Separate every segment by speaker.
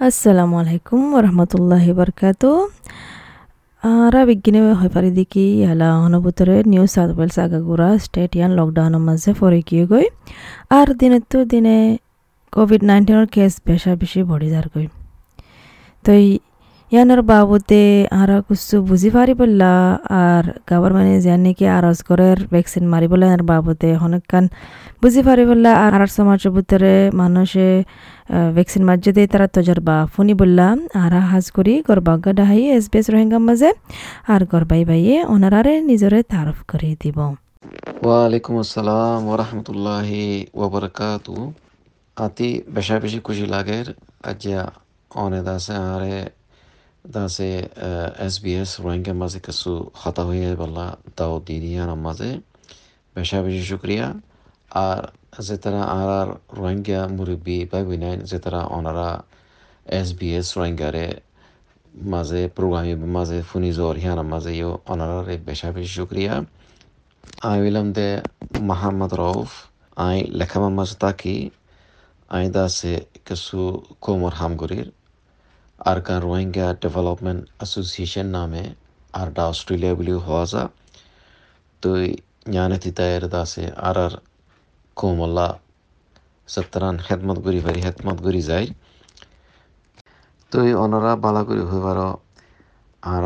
Speaker 1: আসসালামু আলাইকুম রহমতুল্লাহি বরকাত আরা বিজ্ঞানী হয় পারি দেখি ইয়ালা অনুভূতরে নিউ সাউথ ওয়েলস আগাগুড়া স্টেট ইয়ান লকডাউনের মাঝে ফরে গিয়ে গই আর দিনে তো দিনে কোভিড নাইন্টিনের কেস বেশা বেশি বড়ি যার গই তো ইয়ানোর বাবদে আর কিছু বুঝি পারি বললা আর গভর্নমেন্টে যেন নাকি আরজ করের ভ্যাকসিন মারিবলে আর বাবদে অনেকখান বুঝি পারি বললা আর আর সমাজের ভিতরে মানুষে ভ্যাকসিন মার্জে দিয়ে তারা তজরবা ফুনি বললাম আর হাজ করি গরবাগা ডাহাই এস বেস রোহিঙ্গা মাঝে, আর গরবাই বাইয়ে ওনারারে নিজরে তারফ করে দিব।
Speaker 2: ওয়ালাইকুম আসসালাম ওরহমতুল্লাহি ওবরকাতু আতি বেশা বেশি খুশি লাগের আজ্ঞা অনে দাসে আরে দাসে এস বি এস রোহিঙ্গা মাঝে কিছু হতা হয়ে বলা দাও দিদিয়ান মাঝে বেশা বেশি শুক্রিয়া আর যে তারা আর আর রোহিঙ্গা মুরব্বী বাই বিনাইন যে তারা অনারা এস বি এস রোহিঙ্গারে মাঝে প্রোগ্রামে মাঝে ফুনি জোর হিয়ান মাঝে ইও অনারারে বেশা বেশি শুক্রিয়া আই উইলাম দে মাহমদ রউফ আই লেখামার মাঝে তাকি আই দাসে কিছু কোমর হামগরির আরকান রোহিঙ্গা ডেভেলপমেন্ট അസോസിയേഷൻ നാമെ ആർഡ ഓസ്ട്രേലിയ ബിലു ഹോസ তো ഞാനെത്തി തയ്യാറദാസെ ആർ ആർ കോമല്ല সত্তরান খেদমত করি পারি খেদমত করি যাই তো অনারা বালা হইবার আর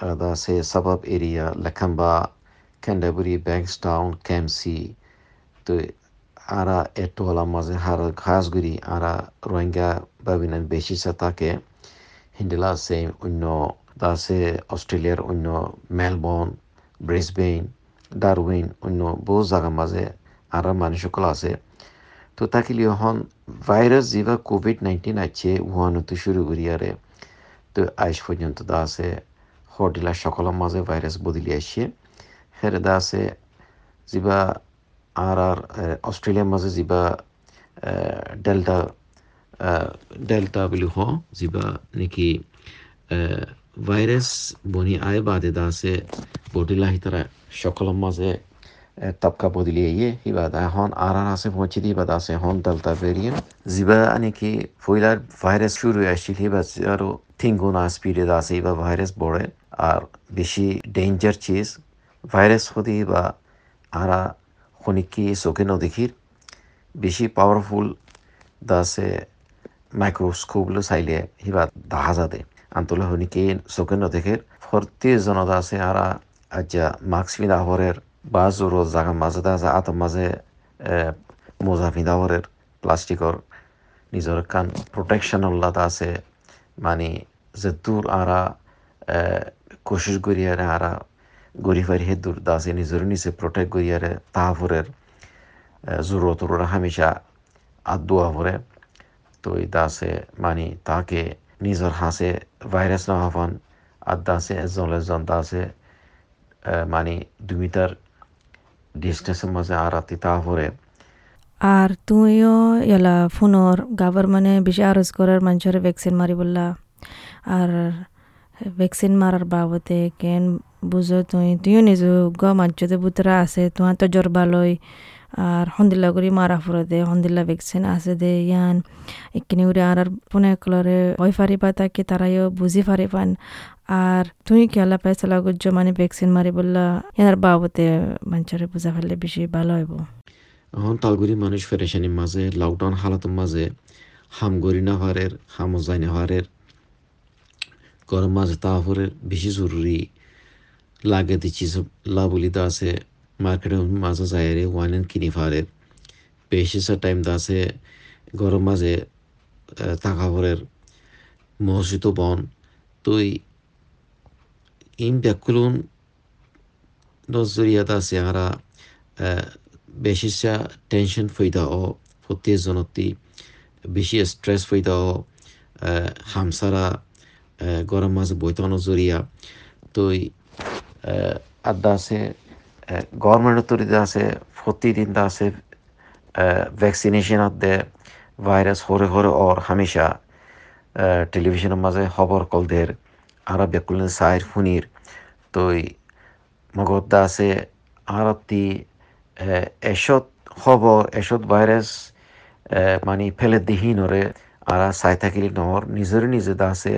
Speaker 2: আর দাসে সাবাব এরিয়া লেখাম্বা ক্যান্ডাবুরি ব্যাংকস টাউন ক্যামসি তো আরা এটোলা মাঝে হারা ঘাস গুড়ি আরা রোহিঙ্গা বাবিনান বেশি তাকে হিন্দিলা আছে অন্য আছে অস্ট্রেলিয়ার অন্য মেলবর্ন ব্রিসবেইন ডারউইন অন্য বহু জায়গার মাঝে আর মানুষসকল আছে তো তাকিলি এখন ভাইরাস যেবা কোভিড নাইন্টিন আছে উহানতে শুরু করি আরে তো আইস পর্যন্ত দা আছে হরডিলা সকলের মাঝে ভাইরাস বদলি আসছে হেরে দা আছে যেবা আর আর অস্ট্রেলিয়ার মাঝে যেবা ডেল্টা ডেল্টা বুলি হ যেবা নাকি ভাইরাস বনি আয় বাদে দা আছে বডিলা হিতারা সকলের মাঝে তবকা বদলি ইয়ে হিবাদ এখন আর আর আছে পৌঁছে দিয়ে বাদ আছে হন ডেল্টা ভেরিয়েন্ট যেবা নাকি ফইলার ভাইরাস শুরু আসছিল হিবা আরও তিনগুণা স্পিডে আছে এবার ভাইরাস বড়ে আর বেশি ডেঞ্জার চিজ ভাইরাস হতে বা আরা খনিকি চোখে নদেখির বেশি পাওয়ারফুল দাসে মাইক্রোস্কোপগুলো চাইলে হিবা দেখা যাতে আন্তলে হনিকি চোখে নদেখের ফর্তি জনতা আছে আরা আজ্জা মাস্ক পিন্ধা হরের বা জোর জাগা মাঝে আছে আতর মাঝে মোজা পিন্ধা হরের প্লাস্টিকর নিজের কান প্রোটেকশন উল্লাদা আছে। মানে যে দূর আরা কোশিশ করিয়ারে আরা গরিফারি হে দূর দাসে নিজের নিচে প্রোটেক্ট করিয়ারে তাহাফরের জরুরত হামেশা আদুয়া ভরে তো দাসে মানে তাকে নিজের হাসে ভাইরাস না হওয়ান, আর দাসে এজন এজন দাসে মানে দুই মিটার ডিস্টেন্সের মাঝে আর রাতি তাহাফরে
Speaker 1: আর তুইও ইয়ালা ফোনর মানে বেশি আরজ করার মানুষের ভ্যাকসিন মারি বললা। আর ভ্যাকসিন মারার বাবদে কেন বুঝো তুই, তুইও নিজ গ মাজ্যতে বুতরা আছে, তোমার তো জরবা লই আর হন্দিল্লা করি মারা ফুরে দে হন্দিল্লা ভ্যাকসিন আছে দে, ইয়ান। এখানে উড়ে আর আর পুনে কলরে ওই ফারি পা তাকে, তারাইও বুঝি ফারি পান। আর তুই খেলা পাইছিলা গুজ্জ মানে ভ্যাকসিন মারি বললা, ইয়ার বাবদে মানুষের বুঝা ফেললে বেশি ভালো হইব।
Speaker 2: এখন তালগুড়ি মানুষ ফেরেশানির মাঝে লকডাউন হালাতের মাঝে হামগরি না হারের হামজাই না হারের গরম মাঝে তাহরের বেশি জরুরি। লাগে দিচ্ছি দা আছে মার্কেটের মাঝে যায় রে ওয়ান এন্ড কিনি ফারের বেশি টাইম দা আছে গরম মাঝে থাকা হরের মহসিত বন। তুই ইম ব্যাকুলুন আছে আরা বেশি টেনশন ফৈদা ও প্রত্যেক জনতি, বেশি স্ট্রেস ফৈদা ও হামসারা তুই আছে গভর্নমেন্টের তরিতে আছে ভ্যাকসিনেশন দে ভাইরাস হরে হরে ওর হামেশা টেলিভিশনের মাঝে খবর কলদের আরা বেকুলেন সাইর ফুনির তই মগদ্দা আছে, আরতি এসত খবর এসত ভাইরাস মানে ফেলে দিহীনরে আর চাই থাকিলে নহর, নিজরে নিজে দা আছে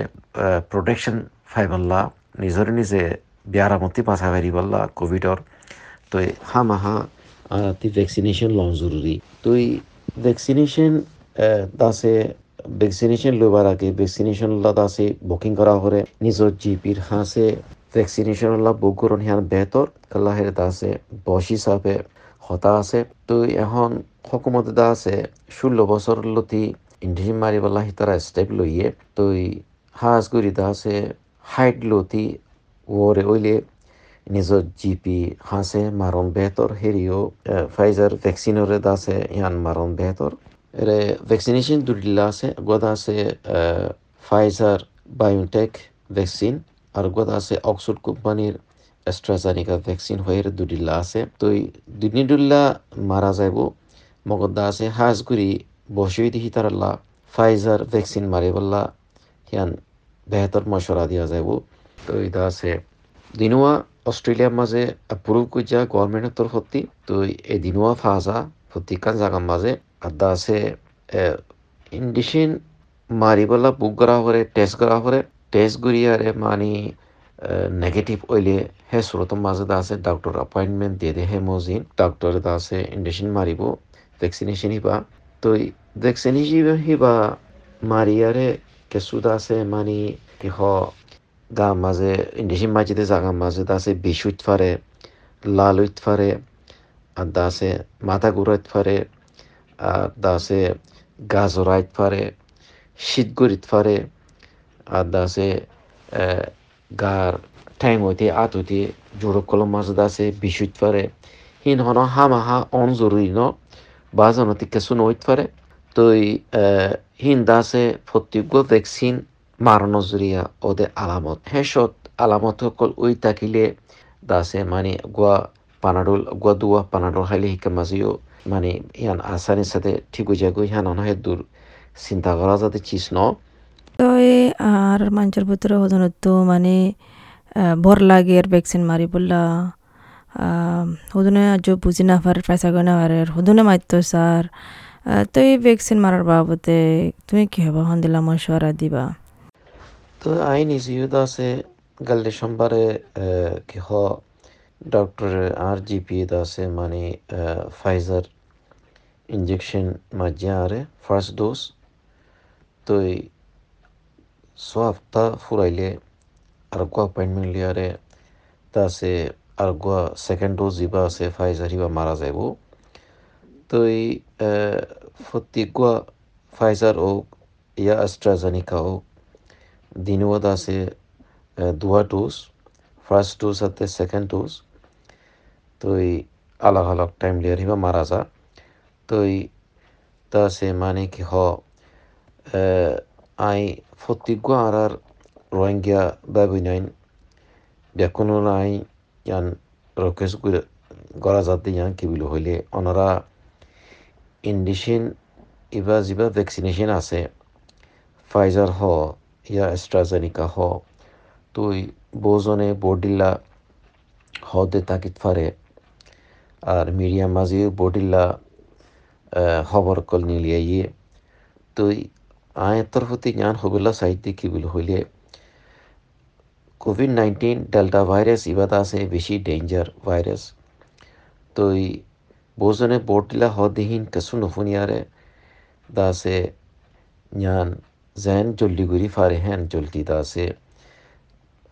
Speaker 2: প্ৰটেকশ্যন ফাইবাল্লা নিজরে নিজে বিয়ারামতি পাছা পারিবাল্লা কোভিডর তো হামাহা তি ভ্যাকসিনেশন লন জরুরি তো ভ্যাকসিনেশন দাসে ভ্যাকসিনেশন লবার আগে ভ্যাকসিনেশন দাসে বুকিং করা হরে নিজর জিপির হাসে ভ্যাকসিনেশন লা বুক করুন হিয়ান বেহতর আল্লাহের দাসে বস হিসাবে হতা আছে। তো এখন হকুমতে দা আছে ষোলো বছর লতি ইন্ডিজিন মারিবাল্লা তারা স্টেপ লইয়ে তো হাজ গুরি দা আছে হাইট লতি ওরে ওইলে নিজৰ জিপি হাসে, মারণ বেহতর, হেরিও ফাইজার ভ্যাকসিনরে দাসে, ইয়ান মারণ বেহতর। এরে ভ্যাকসিনেশন দুটিলা আছে, গোদা আছে ফাইজার বায়োটেক ভ্যাকসিন আর গোদা আছে অক্সফোর্ড কোম্পানির অ্যাস্ট্রাজানিকা ভ্যাকসিন হয়ে দুটিলা আছে। তো দুনিদুল্লা মারা যাইব, মগদা আছে হাজ করি বসই দিহি তারাল্লা ফাইজার ভ্যাকসিন মারিবল্লা হিয়ান বেহতর মশরা দিয়া যাইব। তো এটা আছে। দিনুয়া অস্ট্রেলিয়ার মাঝে অ্যাপ্রুভ করছে গভর্নমেন্টের তরফতি তো এই দিনুয়া ফাজা প্রত্যেকখান জায়গার মাঝে আদা আছে ইন্ডিশিন মারিবলা বুক করা হরে টেস্ট করা হরে টেস্ট করিয়ারে মানি নেগেটিভ ওইলে হে সুরতম মাঝে আছে ডাক্তার অপয়েন্টমেন্ট দিয়ে দে হে মজিন ডাক্তার আছে ইন্ডিশিন মারিব ভ্যাকসিনেশন হিবা। তো ভ্যাকসিনেশন হিবা মারিয়ারে কেসুদ আছে, মানি কিহ মাঝে ইন্ডিশিন মাঝিতে জাগা মাঝে আছে বিষ উঠ ফারে লাল উঠ ফারে, আর দা আছে মাথা ঘুরাইত ফারে, আর দা আছে গা জরাইত ফারে শীত গরিত ফারে, আর দা আছে গার ঠ্যাং হইতে আত হইতে জোরক কলম মাঝে আছে বিষ উঠ ফারে। হিন হন হামা হা অন জরুরি ন, বাজানো থেকে শুনে হইত ফারে। তো হিন দাসে প্রত্যেক ভ্যাকসিন মারণ জুরিয়া ওদের আলামত। হেসত আলামত সকল ওই তাকিলে দাসে মানে গোয়া পানাডোল, গোয়া দুয়া পানাডোল খাইলে শিকা মাজিও মানে ইয়ান আসানির সাথে ঠিক হয়ে যায় ইয়ান অনহে দূর চিন্তা করা যাতে চিজ ন।
Speaker 1: তো আর মানুষের ভিতরে হদনত মানে ভর লাগে আর ভ্যাকসিন মারি বললা। হদনে আজ বুঝি না পারে, পয়সা গনে পারে হদনে মারতো স্যার। তো এই ভ্যাকসিন মারার বাবদে তুমি কি হবা? হন দিলা মশওয়ারা দিবা।
Speaker 2: তো আইন ইজিউদ আছে গাল্লি সোমবারে কি হ ডক্টর আর জিপি আছে মানে ফাইজার ইঞ্জেকশন মাঝে আরে ফার্স্ট ডোজ তো ছ সপ্তাহ ফুরাইলে আর গো অ্যাপয়েন্টমেন্ট লিয়ারে তা আছে আর গো সেকেন্ড ডোজ দিবা আছে ফাইজার হিবা মারা যাব তো এই প্রত্যেক ফাইজার হোক ইয়া অ্যাস্ট্রাজেনিকা হোক দিনওয়াদ আছে দুয়া ডোজ ফার্স্ট ডোজ সাথে সেকেন্ড ডোজ তো এই আলাগ আলাগ টাইম লিয়ার হিবা মারা যা। তো এই তা আছে মানে কি হ আই ফতিগ আর আর রোহিঙ্গা বাবুইনাইন, বেকুনো আই ইয়ান রকেশ গড়া যাতে ইয়ান কি বলে হইলে ওনারা ইন্ডিশিন ইবা যিবা ভ্যাকসিনেশন আছে ফাইজার হ। ইয়া অ্যাস্ট্রাজেনিকা হ। তুই বোজনে বডিল্লা হদে তাকিত ফারে আর মিডিয়াম মাঝি বডিল্লা খবর কল নিলিয়ে ইয়ে। তুই আয়ের তরফতে জ্ঞান হবিল্লা সাহিত্য কি বলে হইলে। কোভিড নাইন্টিন ডেল্টা ভাইরাস ইবাদ আছে বেশি ডেঞ্জার ভাইরাস। তো বোজনে বডিল্লা হদিহীন কেসু নফুনিয়ারে দাসে জ্ঞান জলদি দাসে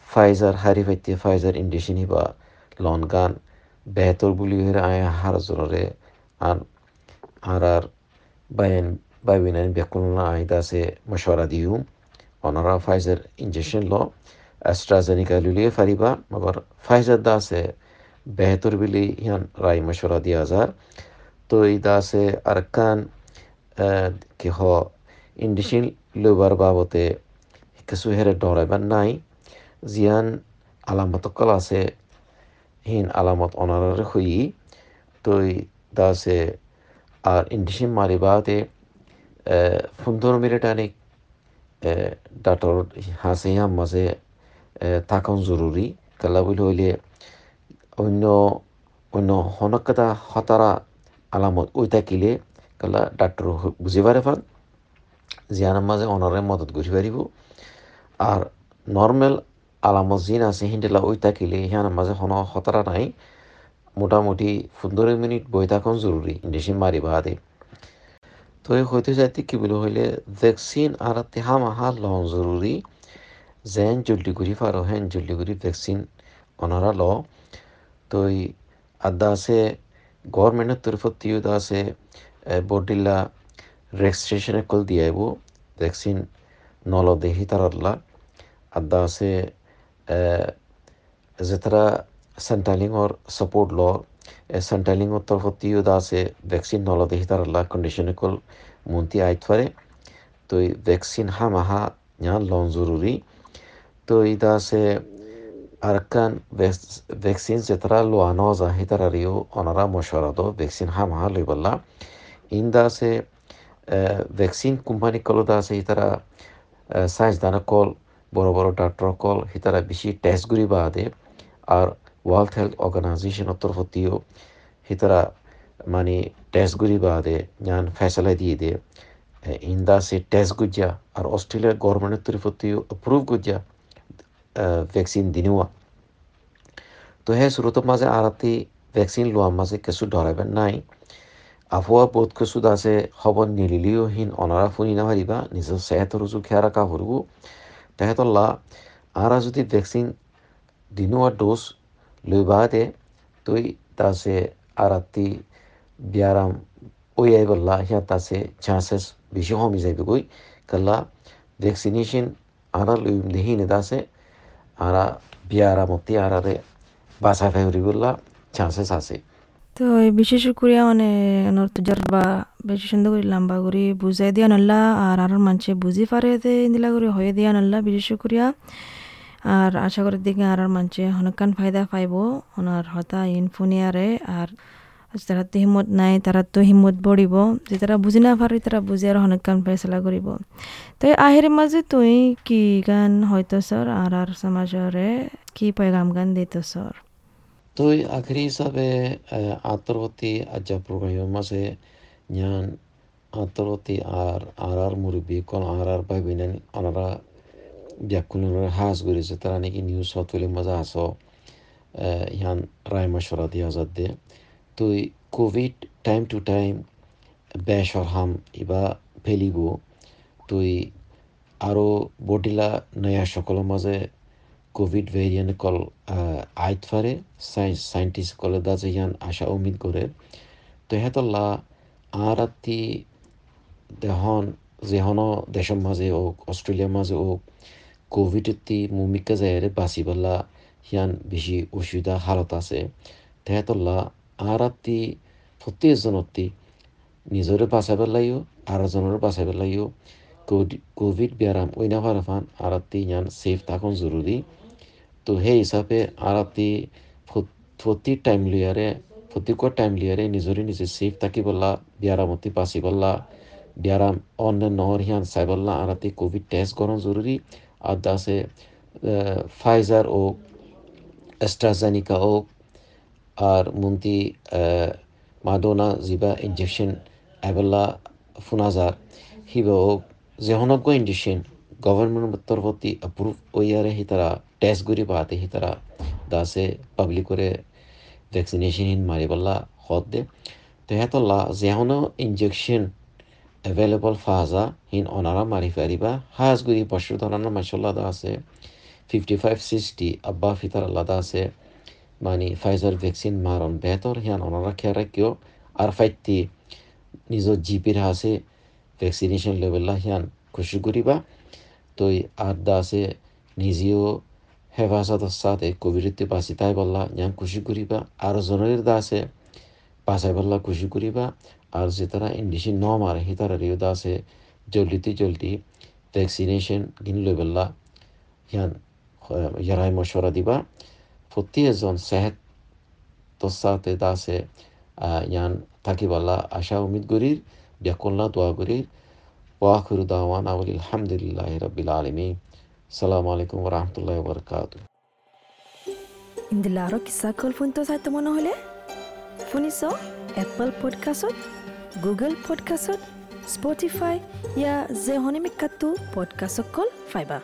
Speaker 2: ফাইজার হারি ফাইতে ফাইজার ইন্ডিশন হিবা লন গান বেহতর বুলি হয়ে আয় হার জনরে আর আর আর বায়ন বাইবিনান বেকুলনা আইদা আছে মশওয়ারা দিও অনারা ফাইজার ইঞ্জেকশন ল অ্যাস্ট্রাজেনিকা লুলিয়ে ফারিবা মগর ফাইজার দা আছে বেহতর বিলি ইয়ান রায় মশওয়ারা দিয়া যার তো এই দা আছে আরকান কি হ ইন্ডিশন লবার বাবতে কিছু হেরে ডরাইবার নাই জিয়ান আলামত কল আছে হিন আলামত অনারার হই তই দাসে আর ইন্ডিশন মারিবাতে মিনিট আনিক ডাক্তর হাসে হাম মাঝে থাকা জরুরি কেলা বলে হইলে অন্য অন্য হনকতা হতারা আলামত ওই থাকিলে কালা বুজি পাৰে পান জিয়ানৰ মাঝে অনারে মদত ঘুরি পারিব আর নর্মেল আলামত জিন আছে, হিন্দিলা ওই থাকিলে হিয়ানের মাঝে কোনো খতরা নাই। মোটামুটি পনেরো মিনিট বই থাকুন জরুরি ইন্ডেসিন মারিবা আদে তো এই হইতে যাইতে কি বলে হইলে ভ্যাকসিন আর তেহা মাহা লং জরুরি যেন জলদি করি পারো হেন জলদি করি ভ্যাকসিন অনারা ল তো আদা আছে গভর্নমেন্টের তরফত তিউদা আছে বডিল্লা রেজিস্ট্রেশনে কল দিয়াইব ভ্যাকসিন নল দেহি তারাল্লা। আদা আছে যে তারা সেন্ট্রালিংর সাপোর্ট ল সেন্ট্রালিংর তরফত তিউদা আছে ভ্যাকসিন নল দেহি তারাল্লা কন্ডিশনে কল মন্তি আইত পারে। তো ভ্যাকসিন হা মাহা yan lon জরুরি। তো ইদা আছে arkan vaccine zetra lo anoza hitarario onara mosharado vaccine ham ha loiballa inda se vaccine company call দা আছে হিতারা সায়েন্স দানা কল বড় বড় ডাক্তার কল হিতারা বেশি টেস্ট গুড়ি বাদে। আর ওয়ার্ল্ড হেলথ অর্গানাইজেশনের তরফতিও হিতারা মানে টেস্ট গুড়ি বাদে ഞാൻ ফেসলা দিয়ে দে। ইন্দা সে টেস্ট গুজা আর অস্ট্রেলিয়ার গভর্নমেন্টের তরফতিও অ্যাপ্রুভ গুজা ভেকচিন দিনোৱা। তো সেই স্ৰোতৰ মাজে আৰাতি ভেকচিন লোৱাৰ মাজে কিছু ধৰাইবেন নাই। আবহাওয়া বহুত কিছু আছে খবৰ নিলিলেও হীন অনারা ফুনি না পারিবা নিজের সেহতর উজু খেয়া রাখা ফুরবো তেহেতল্লা আরা যদি ভ্যাকসিন দিনোয়া ডোজ লইবা দে তুই তাসে আরাতি ব্যায়াম ওই আইবল্লা, হিয়া তাসে চান্সেস বেশি কমি যাইবে গই কাল্লা ভ্যাকসিনেশন আরা লইম দেহিনে দাসে আরা বিয়ারা মতি আরারে বাসা ফেভরিবুল্লা চান্সেস আছে।
Speaker 1: তো বিশেষ করে মানে নর্তুজার বা বেশি সুন্দর করে লম্বা করে বুঝাই দিয়া নল্লা, আর আর মানুষে বুঝি পারে দিলা করে হয়ে দিয়া নল্লা বিশেষ করিয়া। আর আশা করি দেখি আর আর মানুষে হনকান ফায়দা পাইব, ওনার হতা ইনফোনিয়ারে আর তারা তো হিম্মত নাই, তারা তো হিম্মত বড়িব, যে তারা বুঝি না পারে তারা বুঝি আর হনকান ফেসলা করিব। তো আহির মাঝে তুই কি গান হয়তো স্যার, আর আর সমাজরে কি পয়গাম গান দিত স্যার?
Speaker 2: আখরি হিসাবে আন্তর্বর্তী আজ্জা প্রোগ্রামের মাঝে ഞാൻ আন্তর্বর্তী আর আর আর মুরব্বী কোন আর আর ভাবিনেন ওনারা ব্যাকুলের হাজ করেছে তারা নাকি নিউজ হতলে মজা আস ইয়ান রায় মশরা দিয়া যাতে তো কোভিড টাইম টু টাইম বেশর হাম ইবা ফেলিব তুই আরও বডিলা নয়া সকলের মাঝে কোভিড ভেরিয়েন্ট কল আইত ফারে সাইন্টিস্ট কলে দা ইয়ান আশা উমিদ করে তো হেতল্লা আর আত্মি দেহন, যেহন দেশের মাঝে হোক অস্ট্রেলিয়ার মাঝে হোক কোভিডের মুমিকা যায় বাঁচিবলা হিয়ান বেশি অসুবিধা হালত আছে। তেহেতল্লা আর আত্মি প্রত্যেকজনত্তি নিজরে বাঁচাবার লাগিও আর জনের বাঁচাবার লাগিও কোভিড বেয়ারাম ওই না ফান আর আত্মি ইয়ান সেফ থাকুন জরুরি তো সেই হিচাপে আর আত্মি প্রতি টাইম লিয়ারে প্রত্যেক টাইম লিয়ারে নিজরে নিজে সেফ থাকিবলা বিয়ারামতি বাঁচিবলা বিয়ারাম অন্য নহর হিয়ান চাইবলা আর আত্মি কোভিড টেস্ট করা জরুরি আর দাসে ফাইজার ও এস্ট্রাজেনিকা ও আর মন্তি মাদোনা যিবা ইনজেকশন এবেলা ফুনাজার হিবা ও যেহনজ্ঞ ইনজেকশন গভর্নমেন্ট তরফতি অ্যাপ্রুভ ওইয়ারে হি তারা টেস্ট করি পাতে হি তারা দাসে পাবলিক করে ভ্যাকসিনেশন হিন মারিবল্লা হদ দে। তো হেতল্লা যেহন ইনজেকশন এভেলেবল ফাজা হিন অনারা মারি ফারিবা হাজ গুরি বছর ধরানা মাসাল্লাহ দা আছে। ফিফটি ফাইভ সিক্সটি আব্বা ফিতার আল্লাদা আছে। মানে ফাইজার ভ্যাকসিন মারণ বেহতর হিয়ান অনারা খেয়াল রাখিও আর ফাইতি নিজ জিপির আছে ভ্যাকসিনেশন লেভেল্লা হিয়ান খুশি করিবা। তো আছে নিজেও হেফাজতের সাথে বাঁচি তাই বললা ইয়ান খুশি করিবা আর জনের দা আছে বাঁচাই বললা খুশি করিবা আর যে তারা ইন্ডিসি ন মারে সি তারা রিও দা আছে জলদিতে জলদি ভ্যাকসিনেশন গিন লৈ বললা ইয়ান ইয়ারাই মশওয়ারা দিবা প্রতি এজন সেহেত তোসাতে দা আছে ইয়ান থাকিবাল্লা আশা উমিদ করির ব্যাকুল্লা দোয়া করির واخر دعوانا والحمد لله رب العالمين السلام عليكم ورحمه
Speaker 1: الله وبركاته ইন দিলে আৰু কিছা খোল ফোনটো চাই তোমাৰ নহ'লে শুনিছ এপল পডকাষ্টত গুগল পডকাষ্টত স্পটিফাই ইয়াৰ জেহনিমিকাটো পডকাষ্টক কল পাইবা